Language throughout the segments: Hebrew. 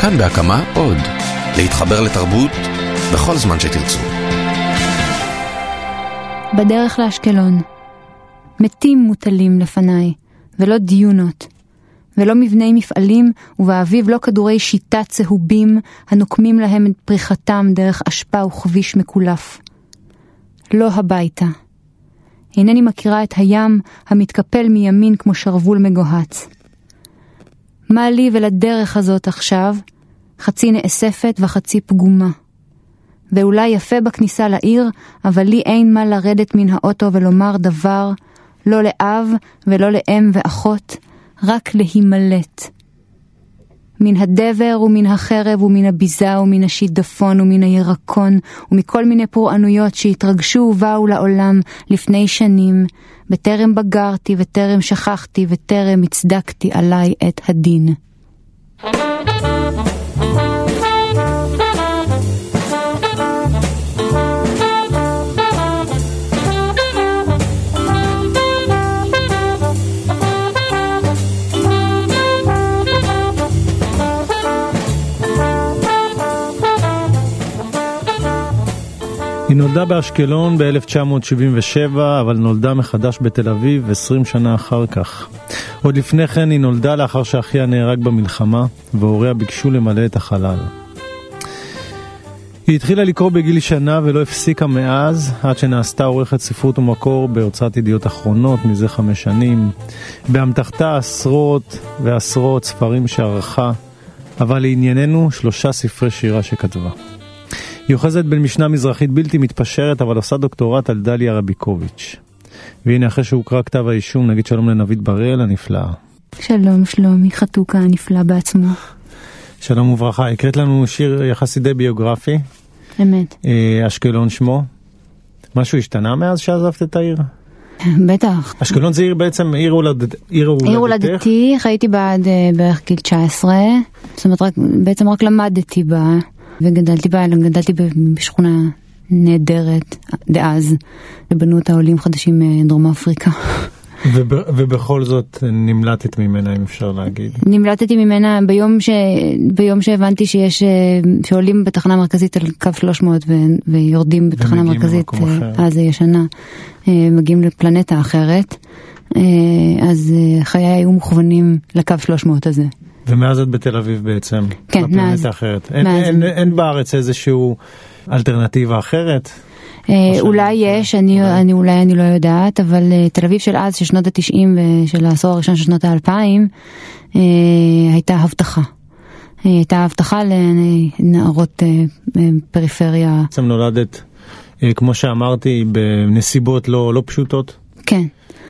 כאן בהקמה עוד. להתחבר לתרבות בכל זמן שתרצו. בדרך לאשקלון. מתים מוטלים לפניי, ולא דיונות. ולא מבני מפעלים, ובאביב לא כדורי שיטה צהובים, הנוקמים להם את פריחתם דרך אשפה וכביש מקולף. לא הביתה. אינני מכירה את הים המתקפל מימין כמו שרוול מגוהץ. מה לי ולדרך הזאת עכשיו, חצי נאספת וחצי פגומה. ואולי יפה בכניסה לעיר, אבל לי אין מה לרדת מן האוטו ולומר דבר, לא לאב ולא לאם ואחות, רק להימלט. מן הדבר ומן החרב ומן הביזה ומן השידפון ומן הירקון ומכל מיני פורענויות שהתרגשו ובאו לעולם לפני שנים, בטרם בגרתי וטרם שכחתי וטרם הצדקתי עליי את הדין. היא נולדה באשקלון ב-1977, אבל נולדה מחדש בתל אביב 20 שנה אחר כך. עוד לפני כן היא נולדה לאחר שאחיה נהרג במלחמה, והוריה ביקשו למלא את החלל. היא התחילה לקרוא בגיל שנה ולא הפסיקה מאז, עד שנעשתה עורכת ספרות ומקור בהוצאת ידיעות אחרונות מזה חמש שנים. באמתחתה עשרות ועשרות ספרים שערכה, אבל לענייננו שלושה ספרי שירה שכתבה. היא אוחזת בין משנה מזרחית בלתי מתפשרת, אבל עושה דוקטורט על דליה רביקוביץ'. והנה אחרי שהוקרא כתב האישום, נגיד שלום לנבית בראל הנפלאה. שלום שלומי חתוקה הנפלא בעצמו. שלום וברכה, הקראת לנו שיר יחסית די ביוגרפי. אמת. אה, אשקלון שמו. משהו השתנה מאז שעזבת את העיר? בטח. אשקלון זה עיר בעצם, עיר הולדת, עיר הולדתך? עיר הולדתי, חייתי בה עד אה, בערך גיל 19, זאת אומרת רק, בעצם רק למדתי בה, וגדלתי בה, גדלתי בשכונה נהדרת דאז, ובנו אותה עולים חדשים מדרום אפריקה. וב, ובכל זאת נמלטת ממנה, אם אפשר להגיד. נמלטתי ממנה ביום, ש... ביום שהבנתי שיש, אה, שעולים בתחנה המרכזית על קו 300 ו... ויורדים בתחנה המרכזית. אה, אז זה ישנה, אה, מגיעים לפלנטה אחרת, אה, אז אה, חיי היו מוכוונים לקו 300 הזה. ומאז את בתל אביב בעצם. כן, מאז. אחרת. אין, מאז. אין, אין בארץ איזשהו אלטרנטיבה אחרת? אה, או אולי שאני- יש, אני, אולי. אני אולי אני לא יודעת, אבל אה, תל אביב של אז, של שנות התשעים ושל העשור הראשון של שנות האלפיים, אה, הייתה הבטחה. אה, הייתה הבטחה לנערות אה, אה, פריפריה, בעצם נולדת, אה, כמו שאמרתי, בנסיבות לא, לא פשוטות. כן.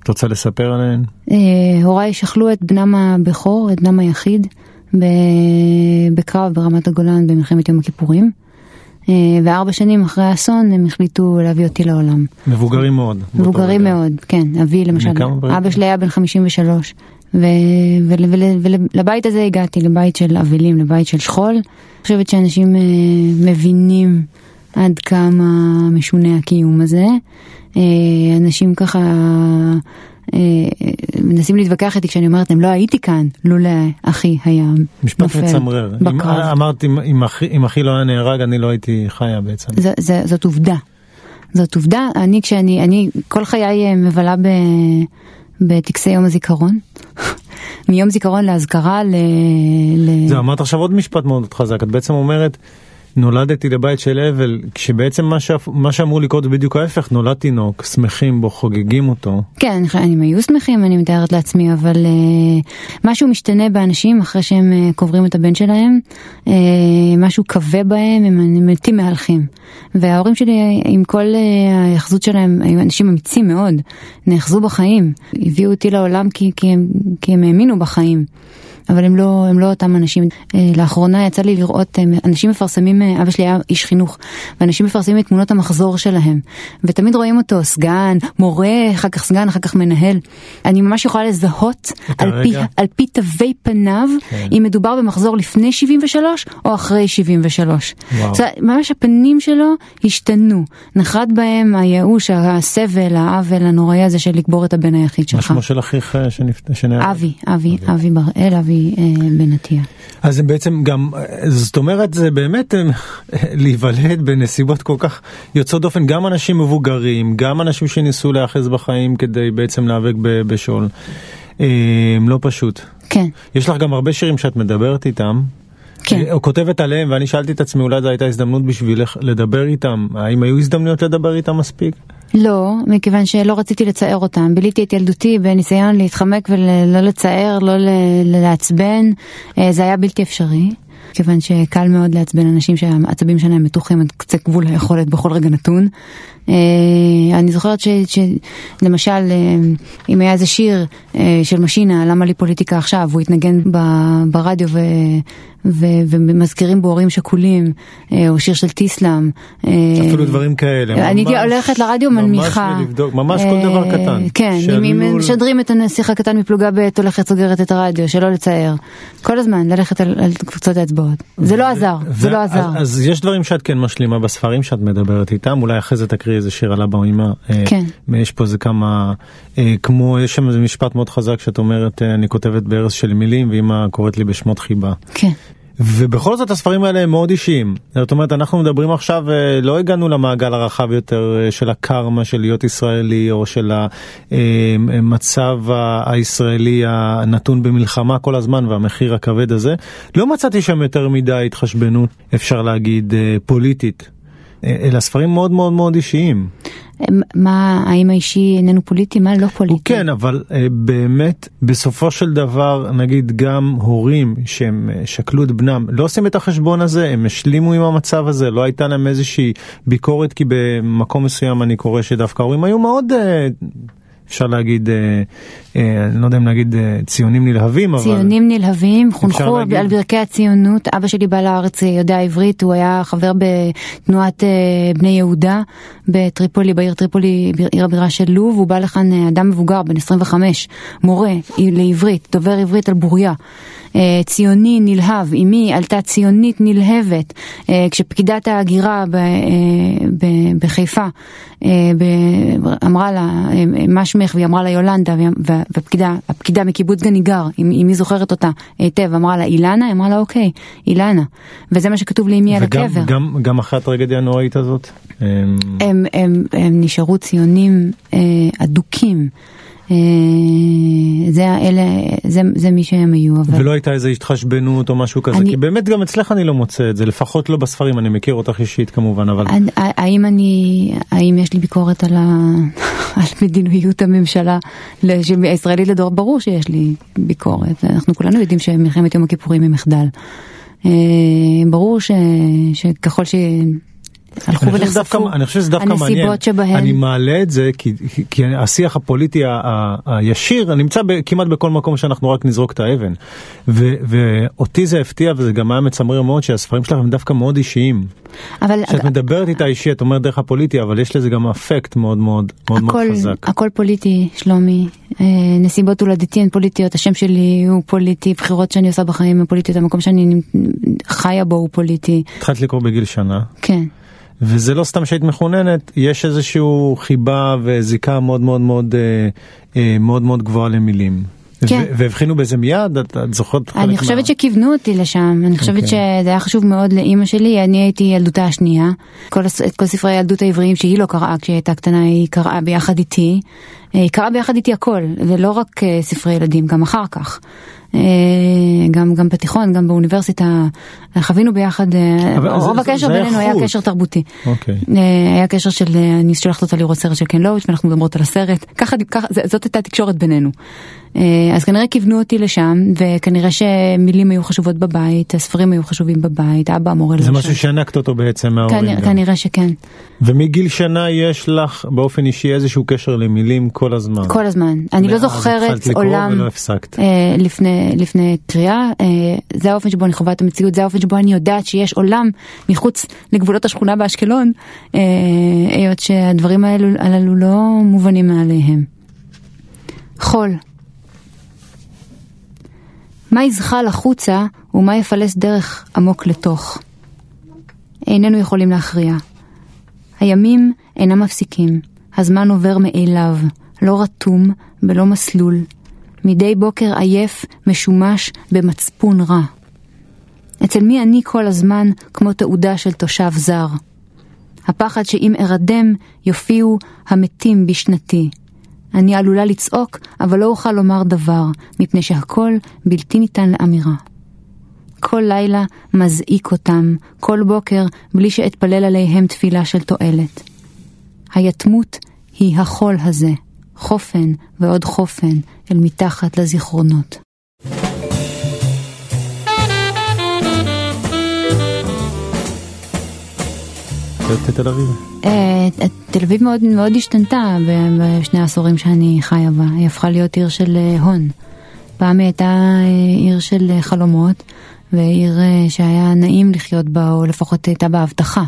את רוצה לספר עליהן? אה, הוריי שכלו את בנם הבכור, את בנם היחיד, בקרב ברמת הגולן במלחמת יום הכיפורים. אה, וארבע שנים אחרי האסון הם החליטו להביא אותי לעולם. מבוגרים מאוד. מבוגרים. מאוד, כן, אבי למשל? אבא שלי היה בן 53, ולבית הזה הגעתי, לבית של אבלים, לבית של שכול. אני חושבת שאנשים אה, מבינים עד כמה משונה הקיום הזה. אה, אנשים ככה אה, מנסים להתווכח איתי כשאני אומרת להם, לא הייתי כאן, לולא אחי היה משפט נופל מצמרר. אם, בקרב. אמרת, אם, אם, אחי, אם אחי לא היה נהרג, אני לא הייתי חיה בעצם. ז, ז, זאת עובדה. זאת עובדה, אני כשאני, אני כל חיי אה, מבלה ב, בטקסי יום הזיכרון. מיום זיכרון לאזכרה ל... ל... זה אמרת עכשיו עוד משפט מאוד חזק, את בעצם אומרת, נולדתי לבית של אבל, כשבעצם מה, ש... מה שאמור לקרות זה בדיוק ההפך, נולד תינוק, שמחים בו, חוגגים אותו. כן, אני הם היו שמחים, אני מתארת לעצמי, אבל uh, משהו משתנה באנשים אחרי שהם uh, קוברים את הבן שלהם, uh, משהו כבה בהם, הם, הם מתים מהלכים. וההורים שלי, עם כל uh, ההיאחזות שלהם, היו אנשים אמיצים מאוד, נאחזו בחיים, הביאו אותי לעולם כי, כי, הם, כי הם האמינו בחיים. אבל הם לא, הם לא אותם אנשים. אה, לאחרונה יצא לי לראות, אה, אנשים מפרסמים, אה, אבא שלי היה איש חינוך, ואנשים מפרסמים את תמונות המחזור שלהם, ותמיד רואים אותו סגן, מורה, אחר כך סגן, אחר כך מנהל. אני ממש יכולה לזהות על פי. על פי תווי פניו, כן. אם מדובר במחזור לפני 73 או אחרי 73. וואו. זאת ממש הפנים שלו השתנו, נחרד בהם הייאוש, הסבל, העוול הנוראי הזה של לקבור את הבן היחיד מה שלך. שמו של אחיך שנפ- שנהרג? אבי, אבי, אבי בראל, אבי שלי אה, בן עטיה. אז הם בעצם גם, זאת אומרת, זה באמת אה, להיוולד בנסיבות כל כך יוצאות דופן, גם אנשים מבוגרים, גם אנשים שניסו להיאחז בחיים כדי בעצם להיאבק בשאול. אה, לא פשוט. כן. יש לך גם הרבה שירים שאת מדברת איתם. כן. או כותבת עליהם, ואני שאלתי את עצמי, אולי זו הייתה הזדמנות בשבילך לדבר איתם. האם היו הזדמנויות לדבר איתם מספיק? לא, מכיוון שלא רציתי לצער אותם. ביליתי את ילדותי בניסיון להתחמק ולא לצער, לא לעצבן. אה, זה היה בלתי אפשרי. כיוון שקל מאוד לעצבן אנשים שהעצבים שלהם מתוחים עד קצה גבול היכולת בכל רגע נתון. אה, אני זוכרת שלמשל, אה, אם היה איזה שיר של משינה, למה לי פוליטיקה עכשיו, הוא התנגן ברדיו ו... ו- ומזכירים בו הורים שכולים, אה, או שיר של טיסלאם. אה, אפילו דברים כאלה. אני ממש, הולכת לרדיו מנמיכה. ממש לבדוק, ממש כל דבר אה, קטן. כן, אם משדרים את הנסיך הקטן מפלוגה ב' הולכת סוגרת את הרדיו, שלא לצער. כל הזמן ללכת על, על קבוצות האצבעות. זה לא עזר, זה לא עזר. אז יש דברים שאת כן משלימה בספרים שאת מדברת איתם, אולי אחרי זה תקריא איזה שיר על אבא או אמא. כן. יש פה איזה כמה, כמו, יש שם איזה משפט מאוד חזק שאת אומרת, אני כותבת בארז של מילים, ואמא קוראת לי בשמות חיבה. כן. ובכל זאת הספרים האלה הם מאוד אישיים. זאת אומרת, אנחנו מדברים עכשיו, אה, לא הגענו למעגל הרחב יותר אה, של הקרמה של להיות ישראלי, או של המצב אה, הישראלי הנתון במלחמה כל הזמן והמחיר הכבד הזה. לא מצאתי שם יותר מדי התחשבנות, אפשר להגיד, פוליטית. אלה ספרים מאוד מאוד מאוד אישיים. מה, האם האישי איננו פוליטי? מה לא פוליטי? הוא כן, אבל uh, באמת, בסופו של דבר, נגיד גם הורים שהם uh, שקלו את בנם, לא עושים את החשבון הזה, הם השלימו עם המצב הזה, לא הייתה להם איזושהי ביקורת, כי במקום מסוים אני קורא שדווקא ההורים היו מאוד... אפשר להגיד, אה, אה, אני לא יודע אם להגיד אה, ציונים נלהבים, אבל... ציונים נלהבים, חונכו להגיד... על ברכי הציונות. אבא שלי בא לארץ, יודע עברית, הוא היה חבר בתנועת בני יהודה בטריפולי, בעיר טריפולי, עיר הבירה של לוב. הוא בא לכאן אדם מבוגר, בן 25, מורה לעברית, דובר עברית על בוריה. אה, ציוני נלהב, אמי עלתה ציונית נלהבת, אה, כשפקידת ההגירה ב, אה, בחיפה אמרה לה, מה שמך, והיא אמרה לה יולנדה, והפקידה, הפקידה מקיבוץ גניגר, אם היא זוכרת אותה היטב, אמרה לה אילנה, היא אמרה לה אוקיי, אילנה, וזה מה שכתוב לאמי על הקבר. וגם גם אחרי הטרגדיה הנוראית הזאת? הם, הם, הם, הם נשארו ציונים אדוקים. אה, זה, אלה, זה, זה מי שהם היו. אבל... ולא הייתה איזו התחשבנות או משהו כזה, אני... כי באמת גם אצלך אני לא מוצא את זה, לפחות לא בספרים, אני מכיר אותך אישית כמובן, אבל... האם אני, האם יש לי ביקורת על, ה... על מדיניות הממשלה הישראלית לדור? ברור שיש לי ביקורת, אנחנו כולנו יודעים שמלחמת יום הכיפורים היא מחדל. אה, ברור ש... שככל ש... הלכו ונחשפו הנסיבות שבהן. אני מעלה את זה כי, כי השיח הפוליטי הישיר נמצא כמעט בכל מקום שאנחנו רק נזרוק את האבן. ו, ואותי זה הפתיע וזה גם היה מצמרר מאוד שהספרים שלך הם דווקא מאוד אישיים. אבל... כשאת מדברת איתה אישי את אומרת דרך הפוליטי אבל יש לזה גם אפקט מאוד מאוד מאוד הכל, מאוד חזק. הכל פוליטי שלומי. אה, נסיבות הולדתי הן פוליטיות, השם שלי הוא פוליטי, בחירות שאני עושה בחיים הן פוליטיות, המקום שאני חיה בו הוא פוליטי. התחלת לקרוא בגיל שנה. כן. וזה לא סתם שהיית מחוננת, יש איזשהו חיבה וזיקה מאוד מאוד מאוד אה, אה, מאוד מאוד גבוהה למילים. כן. והבחינו בזה מיד? את, את זוכרת אני חושבת מה... שכיוונו אותי לשם, אני חושבת okay. אוקיי. שזה היה חשוב מאוד לאימא שלי, אני הייתי ילדותה השנייה, כל, את כל ספרי הילדות העבריים שהיא לא קראה כשהיא הייתה קטנה, היא קראה ביחד איתי, היא קראה ביחד איתי הכל, ולא רק ספרי ילדים, גם אחר כך. אה, גם, גם בתיכון, גם באוניברסיטה, חווינו ביחד, אה, רוב הקשר בינינו היה קשר תרבותי. אוקיי. אה, היה קשר של, אני שולחת אותה לראות סרט של קן לואוץ' ואנחנו מדברות על הסרט, ככה, ככה זאת הייתה תקשורת בינינו. אז כנראה כיוונו אותי לשם, וכנראה שמילים היו חשובות בבית, הספרים היו חשובים בבית, אבא המורה למשל. זה משהו שענקת אותו בעצם מההורים. כנראה, כנראה שכן. ומגיל שנה יש לך באופן אישי איזשהו קשר למילים כל הזמן. כל הזמן. אני לא זוכרת עולם אה, לפני, לפני קריאה, אה, זה האופן שבו אני חווה את המציאות, זה האופן שבו אני יודעת שיש עולם מחוץ לגבולות השכונה באשקלון, אה, היות שהדברים האלו, הללו לא מובנים מעליהם. חול. מה יזחל החוצה ומה יפלס דרך עמוק לתוך. איננו יכולים להכריע. הימים אינם מפסיקים, הזמן עובר מאליו, לא רתום ולא מסלול. מדי בוקר עייף, משומש, במצפון רע. אצל מי אני כל הזמן כמו תעודה של תושב זר? הפחד שאם ארדם, יופיעו המתים בשנתי. אני עלולה לצעוק, אבל לא אוכל לומר דבר, מפני שהכל בלתי ניתן לאמירה. כל לילה מזעיק אותם, כל בוקר בלי שאתפלל עליהם תפילה של תועלת. היתמות היא החול הזה, חופן ועוד חופן אל מתחת לזיכרונות. תל אביב. אה, תל אביב מאוד מאוד השתנתה בשני העשורים שאני חיה בה, היא הפכה להיות עיר של אה, הון. פעם היא הייתה אה, עיר של חלומות, ועיר שהיה נעים לחיות בה, או לפחות הייתה בה הבטחה.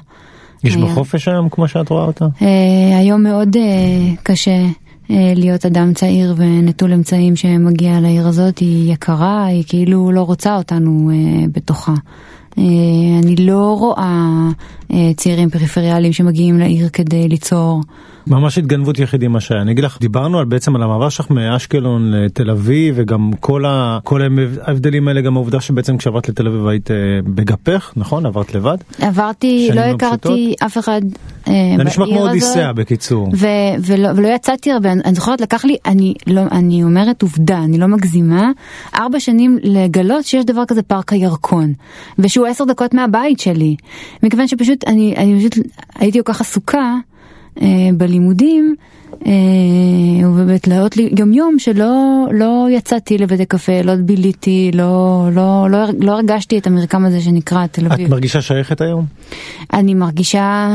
יש בה חופש היום כמו שאת רואה אותה? היום מאוד קשה להיות אדם צעיר ונטול אמצעים שמגיע לעיר הזאת, היא יקרה, היא כאילו לא רוצה אותנו בתוכה. אה, אני לא רואה אה, צעירים פריפריאליים שמגיעים לעיר כדי ליצור. ממש התגנבות יחידי מה שהיה. אני אגיד לך, דיברנו על בעצם על המעבר שלך מאשקלון לתל אביב וגם כל, ה, כל ההבדלים האלה, גם העובדה שבעצם כשעברת לתל אביב היית אה, בגפך, נכון? עברת לבד? עברתי, לא הכרתי אף אחד אה, זה נשמע כמו אודיסאה בקיצור. ו- ולא, ולא יצאתי הרבה, אני זוכרת לקח לי, אני, לא, אני אומרת עובדה, אני לא מגזימה, ארבע שנים לגלות שיש דבר כזה פארק הירקון, ושהוא עשר דקות מהבית שלי, מכיוון שפשוט אני, אני פשוט הייתי כל כך עסוקה. אה, בלימודים אה, ובתלאות יום יום שלא לא יצאתי לבתי קפה, לא ביליתי, לא, לא, לא, לא הרגשתי את המרקם הזה שנקרא תל אביב. את מרגישה שייכת היום? אני מרגישה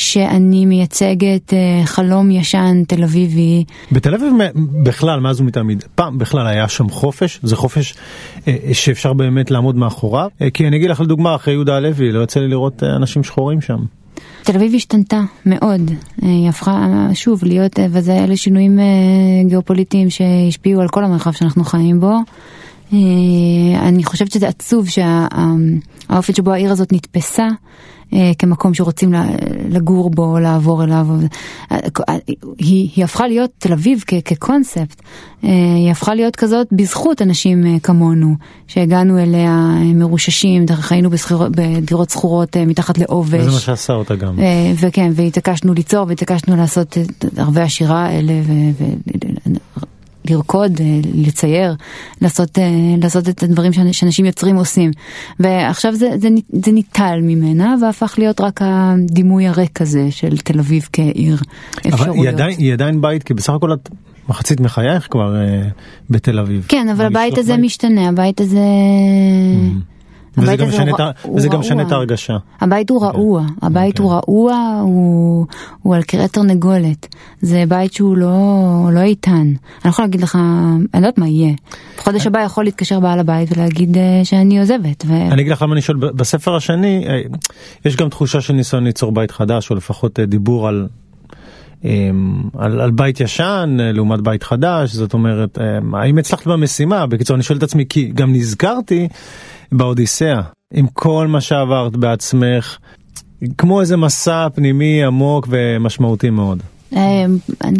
שאני מייצגת אה, חלום ישן תל אביבי. בתל אביב בכלל, מאז ומתמיד, פעם בכלל היה שם חופש, זה חופש שאפשר באמת לעמוד מאחוריו. כי אני אגיד לך לדוגמה, אחרי יהודה הלוי, לא יוצא לי לראות אנשים שחורים שם. תל אביב השתנתה מאוד, אה, היא הפכה שוב להיות, אה, וזה אלה שינויים אה, גיאופוליטיים שהשפיעו על כל המרחב שאנחנו חיים בו. אני חושבת שזה עצוב שהאופן שבו העיר הזאת נתפסה אה, כמקום שרוצים לגור בו, לעבור אליו. היא, היא הפכה להיות תל אביב כ, כקונספט, אה, היא הפכה להיות כזאת בזכות אנשים אה, כמונו, שהגענו אליה מרוששים, חיינו בדירות שכורות מתחת לעובש. וזה מה שעשה אותה גם. וכן, והתעקשנו ליצור והתעקשנו לעשות ערבי השירה האלה. ו, ו, לרקוד, אה, לצייר, לעשות, אה, לעשות את הדברים שאנשים יוצרים עושים. ועכשיו זה, זה, זה ניטל ממנה והפך להיות רק הדימוי הריק הזה של תל אביב כעיר אפשרויות. אבל היא עדיין, היא עדיין בית, כי בסך הכל את מחצית מחייך כבר אה, בתל אביב. כן, אבל הבית הזה בית? משתנה, הבית הזה... Mm-hmm. וזה גם משנה את וזה גם משנה את ההרגשה. הבית הוא רעוע, כן. הבית הוא אוקיי. רעוע, הוא על קרי תרנגולת. זה בית שהוא לא, לא איתן. אני לא יכולה להגיד לך, אני לא יודעת מה יהיה. בחודש הבא יכול להתקשר בעל הבית ולהגיד אה, שאני עוזבת. אני אגיד לך למה אני שואל, בספר השני אה, יש גם תחושה של ניסיון ליצור בית חדש, או לפחות אה, דיבור על על, על בית ישן לעומת בית חדש, זאת אומרת, האם הצלחת במשימה? בקיצור, אני שואל את עצמי, כי גם נזכרתי באודיסאה, עם כל מה שעברת בעצמך, כמו איזה מסע פנימי עמוק ומשמעותי מאוד. אה,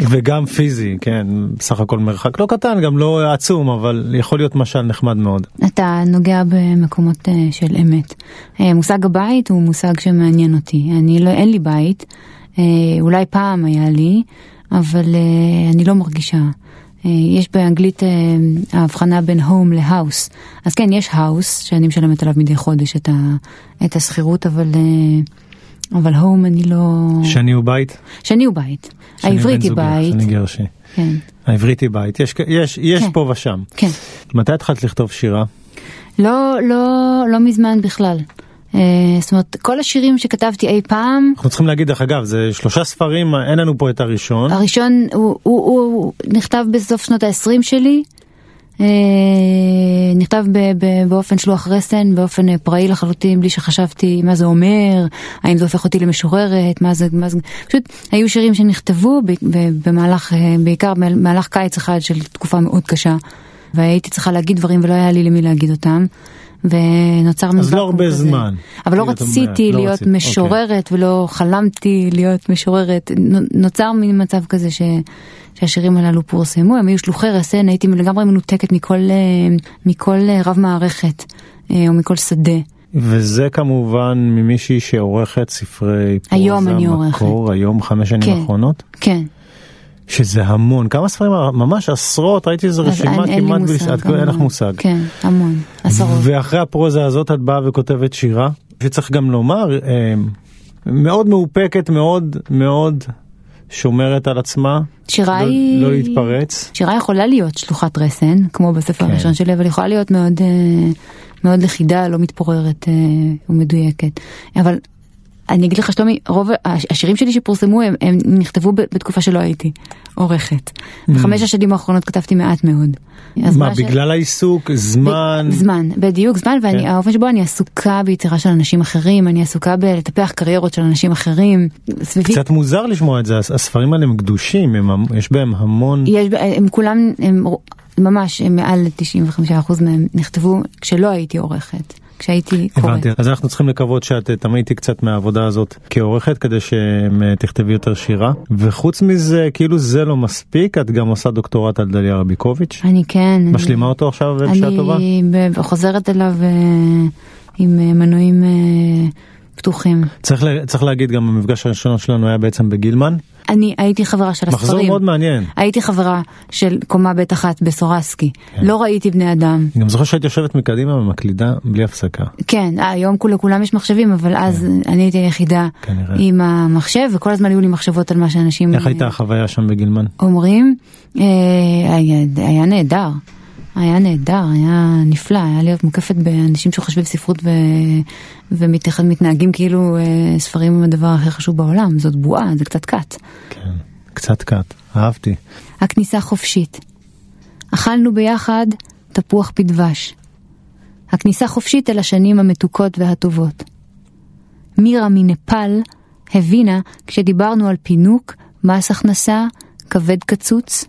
וגם פיזי, כן, בסך הכל מרחק לא קטן, גם לא עצום, אבל יכול להיות משל נחמד מאוד. אתה נוגע במקומות אה, של אמת. אה, מושג הבית הוא מושג שמעניין אותי. אני לא, אין לי בית, אולי פעם היה לי, אבל אני לא מרגישה. אה, יש באנגלית אה, ההבחנה בין הום להאוס. אז כן, יש האוס שאני משלמת עליו מדי חודש את, ה, את השכירות, אבל, אה, אבל הום אני לא... שני הוא בית? שני הוא בית. העברית היא בית. שני גרשי. כן. העברית היא בית. יש, יש, יש כן. פה ושם. כן. מתי התחלת לכתוב שירה? לא, לא, לא מזמן בכלל. אה, זאת אומרת, כל השירים שכתבתי אי פעם... אנחנו צריכים להגיד, דרך אגב, זה שלושה ספרים, אין לנו פה את הראשון. הראשון הוא, הוא, הוא, הוא נכתב בסוף שנות ה-20 שלי. אה, נכתב ב, ב, באופן שלוח רסן, באופן אה, פראי לחלוטין, בלי שחשבתי מה זה אומר, האם זה הופך אותי למשוררת, מה זה, מה זה, פשוט היו שירים שנכתבו ב, ב, במהלך, בעיקר במהלך קיץ אחד של תקופה מאוד קשה, והייתי צריכה להגיד דברים ולא היה לי למי להגיד אותם. ונוצר מין אז לא הרבה כזה. זמן. אבל לא כאילו, רציתי לא להיות רצית, אוקיי. משוררת ולא חלמתי להיות משוררת. נו- נוצר מין מצב כזה ש... שהשירים הללו פורסמו, הם היו שלוחי רסן, הייתי לגמרי מנותקת מכל, אה, מכל אה, רב מערכת אה, או מכל שדה. וזה כמובן ממישהי שעורכת ספרי פרוזה, היום. מקור, היום חמש שנים כן. האחרונות, כן. שזה המון, כמה ספרים, ממש עשרות, ראיתי איזה רשימה אין, אין לי כמעט, מושג. בלי- אין לך. מושג. כן, המון. עשרות. ואחרי הפרוזה הזאת את באה וכותבת שירה, שצריך גם לומר, אה, מאוד מאופקת, מאוד מאוד שומרת על עצמה, שירה לא- היא... לא להתפרץ. שירה יכולה להיות שלוחת רסן, כמו בספר כן. הראשון שלי, אבל יכולה להיות מאוד, אה, מאוד לכידה, לא מתפוררת אה, ומדויקת. אבל אני אגיד לך שלומי, רוב הש- השירים שלי שפורסמו הם, הם נכתבו ב- בתקופה שלא הייתי עורכת. בחמש השנים האחרונות כתבתי מעט מאוד. Mm. מה, ש- בגלל העיסוק, זמן, זמן, בדיוק זמן, כן. והאופן שבו אני עסוקה ביצירה של אנשים אחרים, אני עסוקה בלטפח קריירות של אנשים אחרים. סביבי קצת מוזר לשמוע את זה, הס- הספרים האלה הם קדושים, הם יש בהם המון, יש, הם כולם, הם ממש, הם מעל 95% מהם נכתבו כשלא הייתי עורכת, כשהייתי קוראת. הבנתי, אז אנחנו צריכים לקוות שאת אה, תמעיטי קצת מהעבודה הזאת כעורכת כדי שתכתבי יותר שירה, וחוץ מזה, כאילו זה לא מספיק, את גם עושה דוקטורט על דליה רביקוביץ', אני כן. משלימה אותו עכשיו בשעה טובה? אני חוזרת אליו אה, עם אה, מנועים אה, פתוחים. צריך, לה, צריך להגיד גם המפגש הראשון שלנו היה בעצם בגילמן, אני הייתי חברה של מחזור הספרים. מאוד מעניין. הייתי חברה של קומה ב' אחת בסורסקי. כן. לא ראיתי בני אדם. אני גם זוכר שהיית יושבת מקדימה ומקלידה בלי הפסקה. כן, אה, היום כול- לכולם יש מחשבים, אבל אז אני הייתי היחידה כן. כנראה. עם המחשב, וכל הזמן היו לי מחשבות על מה שאנשים איך הייתה החוויה שם בגילמן? אומרים. אה, היה, היה נהדר. היה נהדר, היה נפלא, היה להיות מוקפת באנשים שחושבים ספרות ו... ומתנהגים כאילו אה, ספרים הם הדבר הכי חשוב בעולם, זאת בועה, זה קצת קאט. כן, קצת קאט, אהבתי. הכניסה חופשית. אכלנו ביחד תפוח בדבש. הכניסה חופשית אל השנים המתוקות והטובות. מירה מנפאל הבינה כשדיברנו על פינוק, מס הכנסה, כבד קצוץ.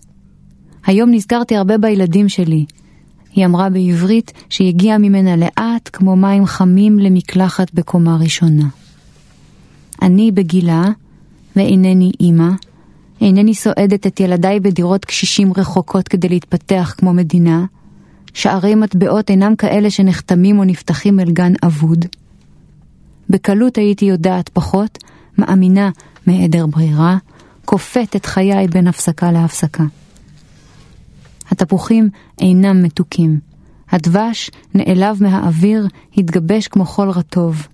היום נזכרתי הרבה בילדים שלי. היא אמרה בעברית שהגיעה ממנה לאט כמו מים חמים למקלחת בקומה ראשונה. אני בגילה, ואינני אימא, אינני סועדת את ילדיי בדירות קשישים רחוקות כדי להתפתח כמו מדינה. שערי מטבעות אינם כאלה שנחתמים או נפתחים אל גן אבוד. בקלות הייתי יודעת פחות, מאמינה מהיעדר ברירה, כופת את חיי בין הפסקה להפסקה. התפוחים אינם מתוקים. הדבש, נעלב מהאוויר, התגבש כמו חול רטוב.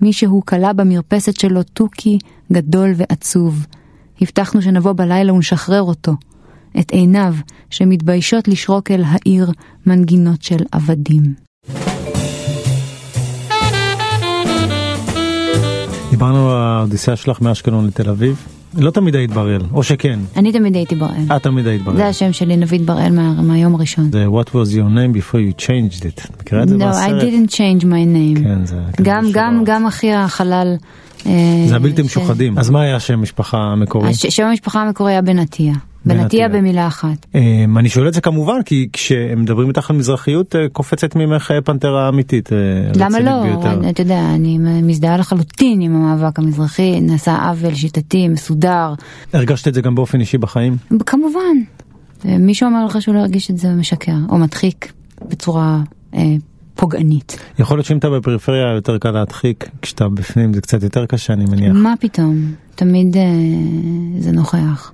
מישהו כלה במרפסת שלו תוכי גדול ועצוב. הבטחנו שנבוא בלילה ונשחרר אותו. את עיניו, שמתביישות לשרוק אל העיר מנגינות של עבדים. דיברנו על האודיסאה שלך מאשקלון לתל אביב. לא תמיד היית בראל, או שכן, אני תמיד הייתי בראל. את תמיד היית בראל. זה השם שלי, נביד בראל, מה, מהיום הראשון. זה What was your name before you changed it. מכירה את זה No, I מהסרט? didn't change my name. כן, זה... גם, גם. גם אחי החלל. אה, זה הבלתי ש- משוחדים. אז מה היה השם משפחה המקורי? שם המשפחה המקורי היה. בן בנטיה עטיה. במילה אחת. אמ, אני שואל את זה כמובן כי כשהם מדברים איתך על מזרחיות אה, קופצת ממך אה, פנתרה אמיתית. אה, למה לא? אתה יודע, אני מזדהה לחלוטין עם המאבק המזרחי, נעשה עוול שיטתי, מסודר. הרגשת את זה גם באופן אישי בחיים? כמובן. מישהו אמר לך שהוא לא הרגיש את זה משקר, או מדחיק בצורה אה, פוגענית. יכול להיות שאם אתה בפריפריה יותר קל להדחיק, כשאתה בפנים זה קצת יותר קשה אני מניח. מה פתאום? תמיד אה, זה נוכח.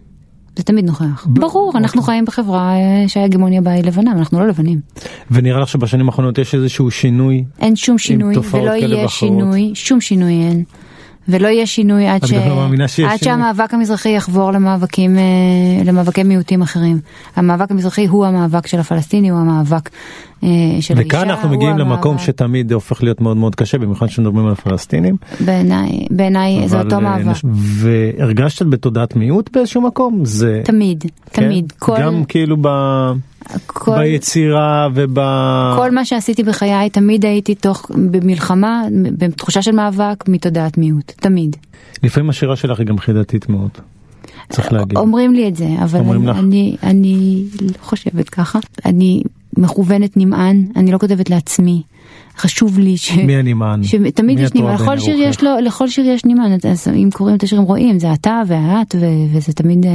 זה תמיד נוכח. ברור, אנחנו חיים בחברה אה, שההגמוניה בה היא לבנה, אנחנו לא לבנים. ונראה לך שבשנים האחרונות יש איזשהו שינוי? אין שום שינוי, ולא יהיה ואחרות. שינוי, שום שינוי אין. ולא יהיה שינוי עד, ש... לא עד? שהמאבק המזרחי יחבור למאבקים, אה, למאבקי מיעוטים אחרים. המאבק המזרחי הוא המאבק של הפלסטיני, הוא המאבק אה, של האישה, וכאן אנחנו מגיעים למקום המאבק- שתמיד הופך להיות מאוד מאוד קשה, במיוחד כשמדברים על הפלסטינים. בעיניי, בעיניי זה אותו אה, מאבק. והרגשת בתודעת מיעוט באיזשהו מקום? זה... תמיד, כן? תמיד. כל, גם כאילו ב... כל, ביצירה וב... כל מה שעשיתי בחיי, תמיד הייתי תוך, במלחמה, בתחושה של מאבק, מתודעת מיעוט. תמיד. לפעמים השירה שלך היא גם חידתית מאוד. צריך להגיד. אומרים לי את זה, אבל אני, לך? אני, אני לא חושבת ככה. אני מכוונת נמען, אני לא כותבת לעצמי. חשוב לי ש... מי הנמען? שתמיד מי יש נמען, לכל שיר? יש לו, לכל שיר יש נמען, אז אם קוראים את השיר הם רואים, זה אתה ואת, ו- וזה תמיד אה,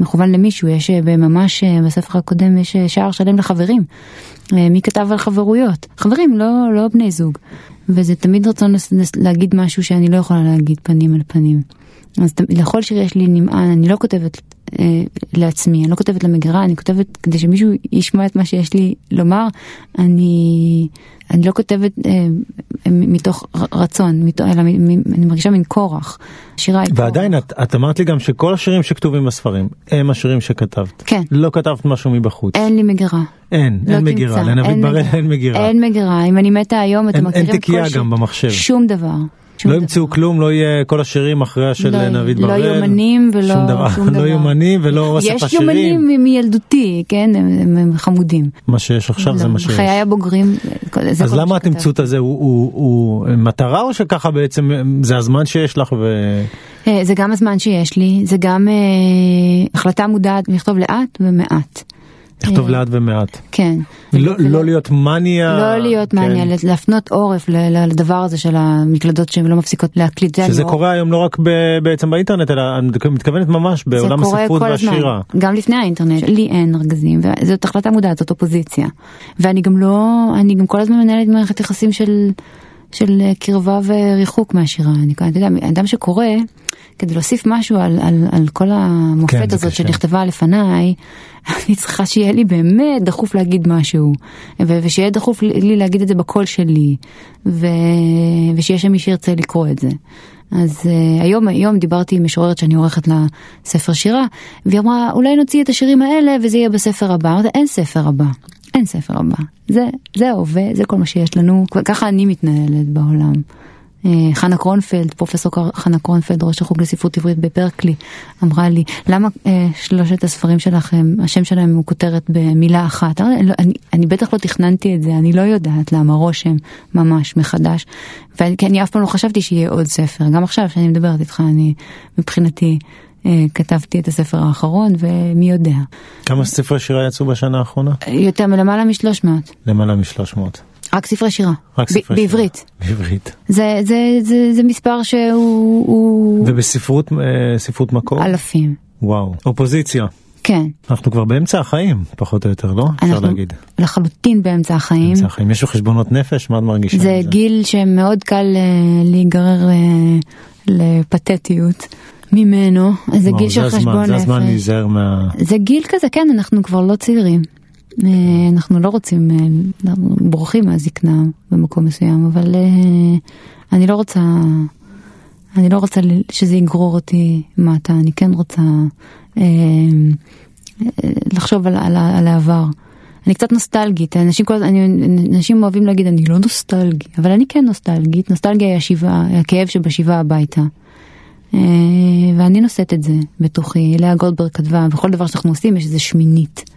מכוון למישהו, יש אה, ממש אה, בספר הקודם יש אה, שער שלם לחברים, אה, מי כתב על חברויות, חברים, לא, לא בני זוג, וזה תמיד רצון להגיד משהו שאני לא יכולה להגיד פנים אל פנים. אז ת- לכל שיר יש לי נמען, אני לא כותבת לעצמי, אני לא כותבת למגירה, אני כותבת כדי שמישהו ישמע את מה שיש לי לומר, אני, אני לא כותבת אה, מ- מתוך רצון, מתוך, אלא מ- מ- אני מרגישה מין כורח. שירה היא כורח. ועדיין את, את אמרת לי גם שכל השירים שכתובים בספרים הם השירים שכתבת. כן. לא כתבת משהו מבחוץ. אין לי מגירה. אין, לא אין מגירה. לנביא בראל אין מגירה. אין מגירה, אם אני מתה היום אתם אין- מכירים אין כל תיקייה שיר- גם במחשב. שום דבר. שום לא. ימצאו כלום, לא יהיה כל השירים אחריה של לא- נביא לא בראל. יומנים ולא שום דבר. שום דבר. לא יומנים ולא אוסף יש השירים. יומנים מ- מילדותי, כן, הם, הם, הם חמודים. מה שיש עכשיו זה לא, מה שיש. בחיי הבוגרים, זה- זה אז למה. התמצות הזה הוא, הוא, הוא מטרה או שככה בעצם זה הזמן שיש לך ו... אה, זה גם הזמן שיש לי, זה גם אה, החלטה מודעת לכתוב לאט ומעט. לכתוב אה, לאט ומעט. כן. לא, לא להיות מניה. לא להיות כן. מעניין, להפנות עורף לדבר הזה של המקלדות שהן לא מפסיקות להקליט. זה שזה אני- קורה היום לא רק בעצם באינטרנט אלא אני מתכוונת ממש בעולם הספרות והשירה. גם לפני האינטרנט, לי אין ארגזים, וזאת החלטה מודעת, זאת אופוזיציה. ואני גם לא, אני גם כל הזמן מנהלת מערכת יחסים של, של קרבה וריחוק מהשירה. אני, אתה יודע, אדם שקורא, כדי להוסיף משהו על, על, על כל המופת כן, הזאת קשה. שנכתבה לפניי, אני צריכה שיהיה לי באמת דחוף להגיד משהו, ו- ושיהיה דחוף לי לי להגיד את זה בקול שלי, ו- ושיהיה שם מי שירצה לקרוא את זה. אז uh, היום, היום דיברתי עם משוררת שאני עורכת לה ספר שירה, והיא אמרה, אולי נוציא את השירים האלה וזה יהיה בספר הבא. אמרתי, אין ספר הבא, אין ספר הבא. זה, זה ההווה, זה כל מה שיש לנו, ככה אני מתנהלת בעולם. אה, חנה קרונפלד, פרופסור חנה קרונפלד, ראש החוג לספרות עברית בברקלי, אמרה לי, למה אה, שלושת הספרים שלכם, השם שלהם הוא כותרת במילה אחת? "אני לא- אני, אני בטח לא תכננתי את זה, אני לא יודעת למה רושם ממש מחדש, ואני, כי אני אף פעם לא חשבתי שיהיה עוד ספר, גם עכשיו שאני מדברת איתך, אני מבחינתי אה, כתבתי את הספר האחרון, ומי יודע. כמה ספרי שירה יצאו בשנה האחרונה? יותר מלמעלה משלוש מאות, למעלה מ-300. רק ספרי שירה, רק ספרי שירה. בעברית. בעברית. זה, זה, זה, זה מספר שהוא הוא ובספרות אה, ספרות מקור? אלפים. וואו. אופוזיציה. כן. אנחנו כבר באמצע החיים, פחות או יותר, לא? אפשר להגיד. לחלוטין באמצע החיים. באמצע החיים. יש לו חשבונות נפש? מה את מרגישה? זה גיל שמאוד קל אה, להיגרר אה, לפתטיות ממנו. זה גיל של חשבון זה הזמן נפש. להיזהר מה... זה גיל כזה, כן, אנחנו כבר לא צעירים. אה, אנחנו לא רוצים, אה, אנחנו בורחים מהזקנה במקום מסוים, אבל אה, אני לא רוצה, אני לא רוצה שזה יגרור אותי מטה, אני כן רוצה לחשוב על, על, על העבר. אני קצת נוסטלגית, אנשים, כל, אני, אנשים אוהבים להגיד אני לא נוסטלגי, אבל אני כן נוסטלגית, נוסטלגיה היא השיבה, הכאב שבשיבה הביתה. ואני נושאת את זה בתוכי, לאה גולדברג כתבה, בכל דבר שאנחנו עושים יש איזה שמינית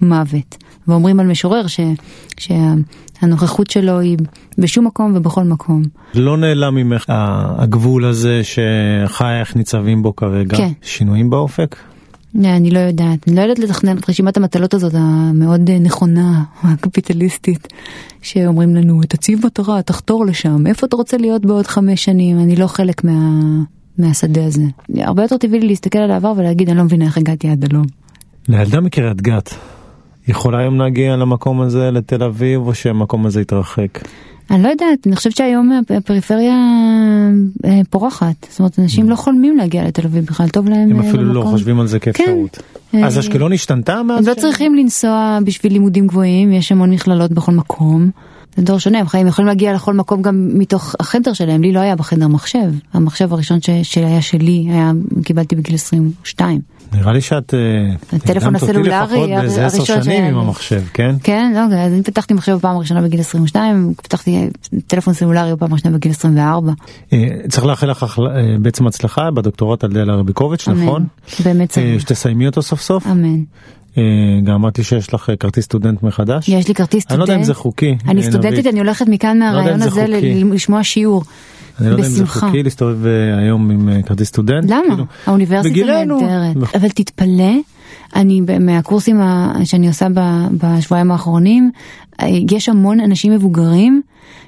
מוות. ואומרים על משורר ש, שהנוכחות שלו היא בשום מקום ובכל מקום. לא נעלם ממך הגבול הזה שחייך ניצבים בו כרגע? כן. שינויים באופק? אה, אני לא יודעת, אני לא יודעת לתכנן את רשימת המטלות הזאת המאוד אה, נכונה, הקפיטליסטית, שאומרים לנו תציב מטרה, תחתור לשם, איפה אתה רוצה להיות בעוד חמש שנים, אני לא חלק מה, מהשדה הזה. הרבה יותר טבעי לי להסתכל על העבר ולהגיד אני לא מבינה איך הגעתי עד הלום. לילדה מקריית גת, יכולה היום להגיע למקום הזה לתל אביב או שהמקום הזה יתרחק? אני לא יודעת, אני חושבת שהיום הפריפריה אה, פורחת, זאת אומרת אנשים לא חולמים להגיע לתל אביב בכלל, טוב להם הם אה, אפילו לא במקום. חושבים על זה כאפשרות. כן. אז אה, אשקלון השתנתה מאז? הם לא צריכים לנסוע בשביל לימודים גבוהים, יש המון מכללות בכל מקום. זה דור שונה, הם חיים יכולים להגיע לכל מקום גם מתוך החדר שלהם, לי לא היה בחדר מחשב, המחשב הראשון ש- שהיה שלי, היה, קיבלתי בגיל 22. נראה לי שאת אה, הטלפון הסלולרי הראשון שנים עם. המחשב, כן? כן, לא, אז אני פתחתי מחשב בפעם הראשונה בגיל 22, פתחתי טלפון סלולרי בפעם הראשונה בגיל 24. אה, צריך לאחל לך אה, בעצם הצלחה בדוקטורט על דלה רביקוביץ'. נכון? באמת אה, צריך. שתסיימי אותו סוף סוף. אמן. אה, גם אמרת לי שיש לך אה, כרטיס סטודנט מחדש. יש לי כרטיס סטודנט. אני לא יודע אם זה חוקי. אני אה, סטודנטית. אני הולכת מכאן לא מהרעיון זה הזה לשמוע שיעור. אני לא יודע אם זה. חוקי להסתובב אה, היום עם אה, כרטיס סטודנט. למה? כאילו, האוניברסיטה. נהדרת. נכון. אבל תתפלא, אני, מהקורסים שאני עושה בשבועיים האחרונים, אה, יש המון אנשים מבוגרים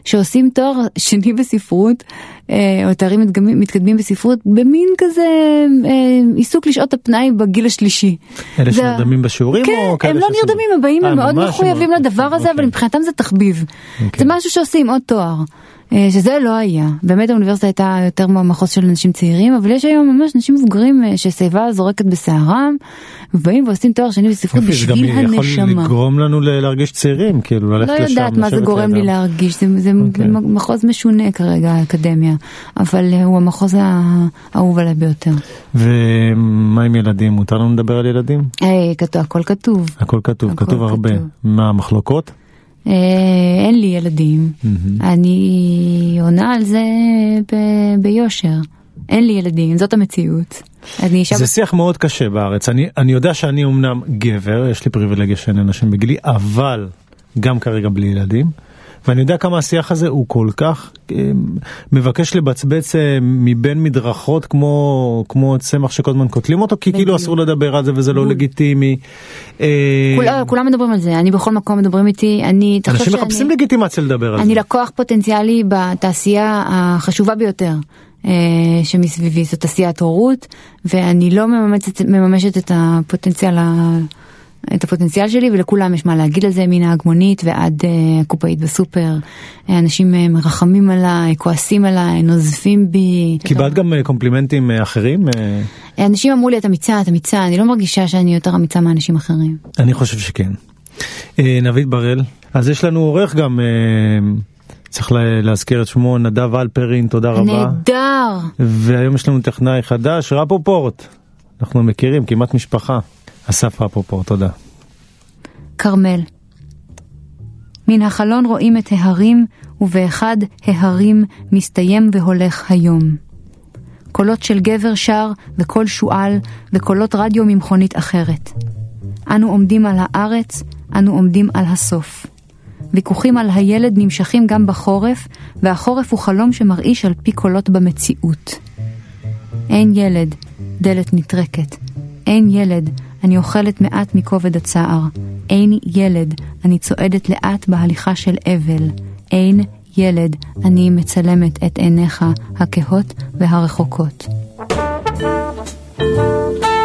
שעושים תואר שני בספרות, או תארים מתקדמים, בספרות, במין כזה עיסוק לשעות הפנאי בגיל השלישי. אלה זה... שנרדמים בשיעורים כן, או כאלה הם לא נרדמים, הם באים, הם מאוד מחויבים לדבר הזה, אוקיי. אבל מבחינתם זה תחביב. אוקיי. זה משהו שעושים עוד תואר. אה, שזה לא היה. באמת האוניברסיטה הייתה יותר מהמחוז של אנשים צעירים, אבל יש היום ממש אנשים מבוגרים אה, ששיבה זורקת בשערם, ובאים ועושים תואר שני בספרות בשביל הנשמה. זה גם יכול לגרום לנו להרגיש צעירים, כאילו ללכת לשם. לא יודעת מה זה גורם לי להרגיש, זה, זה okay. אוקיי. מחוז משונה כרגע האקדמיה, אבל אה, הוא המחוז האהוב עליי ביותר. ומה עם ילדים? מותר לנו לדבר על ילדים? היי, כתוב, הכל כתוב. הכל כתוב, הכל כתוב הרבה. מה המחלוקות? אה, אין לי ילדים, אני עונה על זה ביושר. אין לי ילדים, זאת המציאות. זה שם... שיח מאוד קשה בארץ. אני, אני יודע שאני אמנם גבר, יש לי פריבילגיה שאין אנשים בגילי, אבל גם כרגע בלי ילדים. ואני יודע כמה השיח הזה הוא כל כך אה, מבקש לבצבץ אה, מבין מדרכות כמו כמו צמח שכל הזמן קוטלים אותו כי כאילו אסור לדבר על זה וזה לא לגיטימי. אה, כולם מדברים על זה אני בכל מקום מדברים איתי אני אנשים מחפשים לגיטימציה לדבר על זה. אני לקוח פוטנציאלי בתעשייה החשובה ביותר. שמסביבי זאת תעשיית הורות ואני לא מממשת, מממשת את הפוטנציאל את הפוטנציאל שלי ולכולם יש מה להגיד על זה מנהג מונית ועד uh, קופאית בסופר. אנשים uh, מרחמים עליי, כועסים עליי, נוזפים בי. קיבלת גם uh, קומפלימנטים אחרים? אנשים אמרו לי את אמיצה, את אמיצה, אני לא מרגישה שאני יותר אמיצה מאנשים אחרים. אני חושב שכן. נביד בראל, אז יש לנו עורך גם. צריך להזכיר את שמו, נדב אלפרין, תודה רבה. נהדר. והיום יש לנו טכנאי חדש, רפופורט. אנחנו מכירים, כמעט משפחה. אסף רפופור, תודה. כרמל מן החלון רואים את ההרים, ובאחד ההרים מסתיים והולך היום. קולות של גבר שר, וקול שועל, וקולות רדיו ממכונית אחרת. אנו עומדים על הארץ, אנו עומדים על הסוף. ויכוחים על הילד נמשכים גם בחורף, והחורף הוא חלום שמרעיש על פי קולות במציאות. אין ילד, דלת נטרקת. אין ילד, אני אוכלת מעט מכובד הצער. אין ילד, אני צועדת לאט בהליכה של אבל. אין ילד, אני מצלמת את עיניך הכהות והרחוקות. thank you